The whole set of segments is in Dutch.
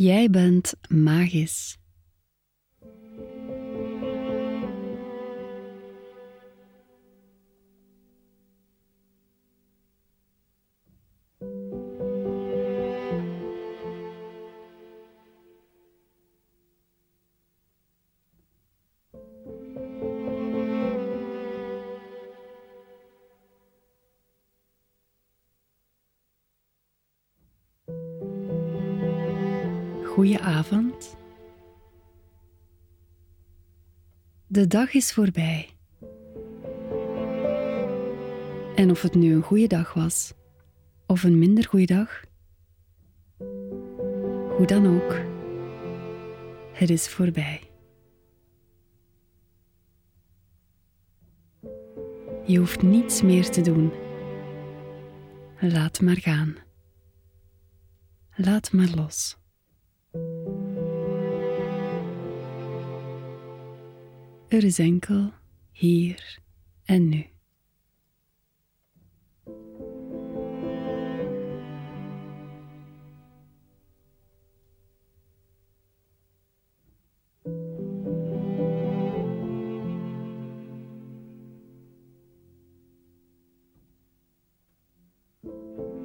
Jij bent magisch. Goeie avond. De dag is voorbij. En of het nu een goede dag was of een minder goede dag, hoe dan ook, het is voorbij. Je hoeft niets meer te doen. Laat maar gaan. Laat maar los. Er is enkel hier en nu.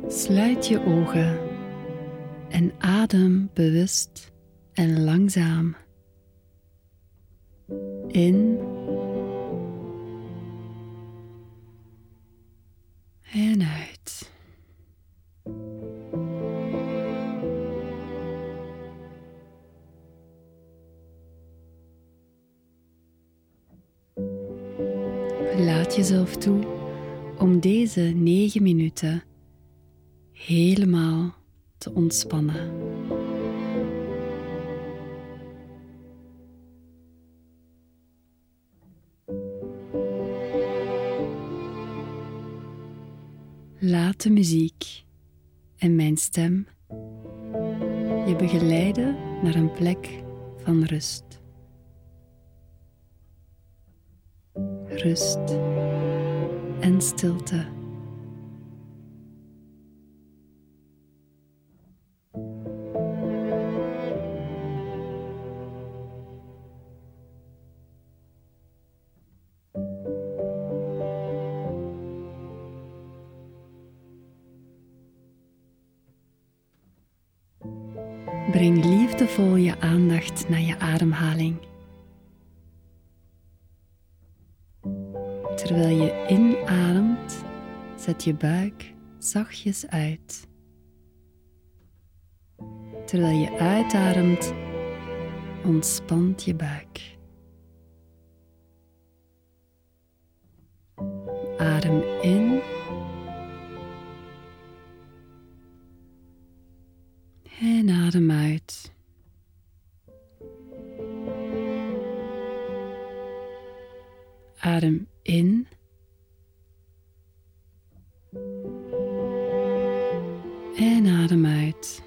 Sluit je ogen en adem bewust en langzaam in en uit. Laat jezelf toe om deze negen minuten helemaal te ontspannen. Laat de muziek en mijn stem je begeleiden naar een plek van rust. Rust en stilte. Breng liefdevol je aandacht naar je ademhaling. Terwijl je inademt, zet je buik zachtjes uit. Terwijl je uitademt, ontspant je buik. Adem in. Adem in. En adem uit.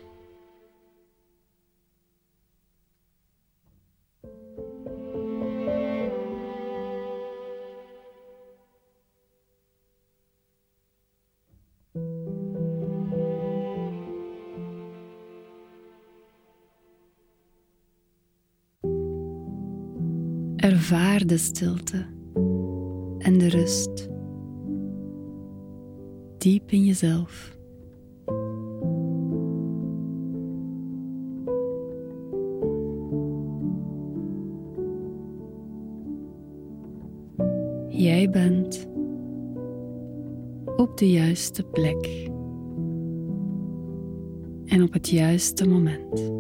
Ervaar de stilte en de rust diep in jezelf. Jij bent op de juiste plek en op het juiste moment.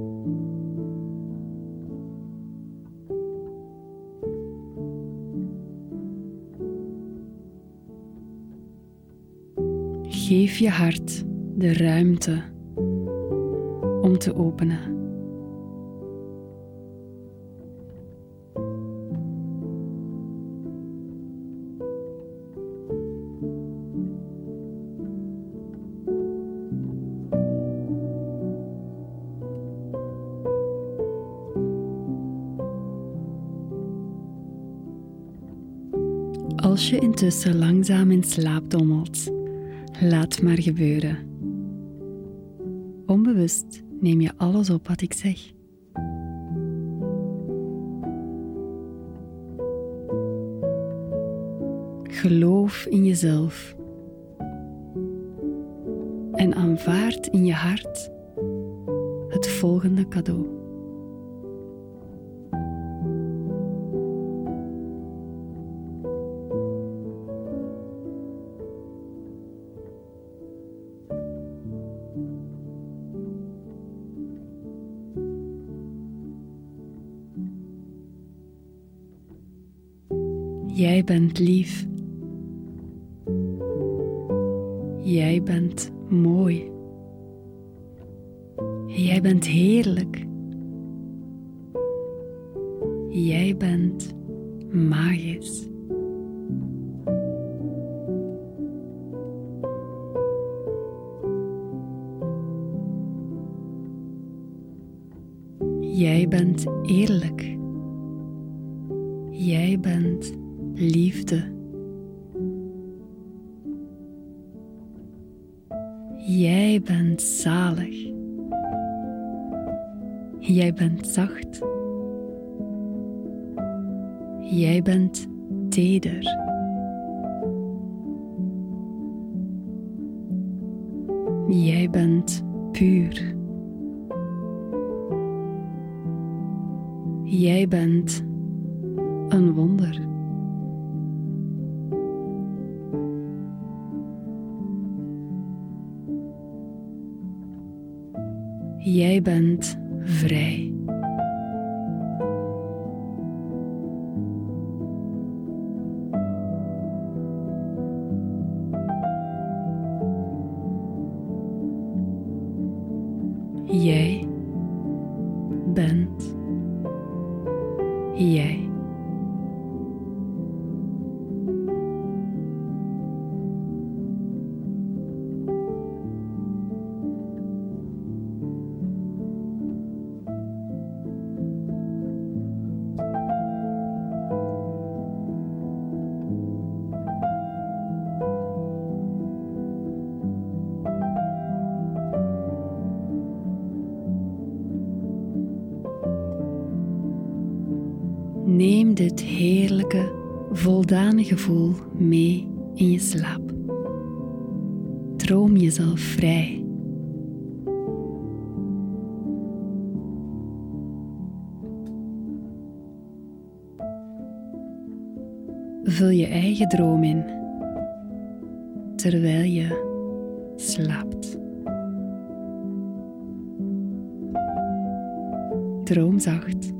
Geef je hart de ruimte om te openen. Als je intussen langzaam in slaap dommelt, laat maar gebeuren. Onbewust neem je alles op wat ik zeg. Geloof in jezelf en aanvaard in je hart het volgende cadeau. Jij bent lief. Jij bent mooi. Jij bent heerlijk. Jij bent magisch. Jij bent eerlijk. Jij bent liefde. Jij bent zalig. Jij bent zacht. Jij bent teder. Jij bent puur. Jij bent een wonder. Jij bent vrij. Jij Neem dit heerlijke, voldane gevoel mee in je slaap. Droom jezelf vrij. Vul je eigen droom in terwijl je slaapt. Droom zacht.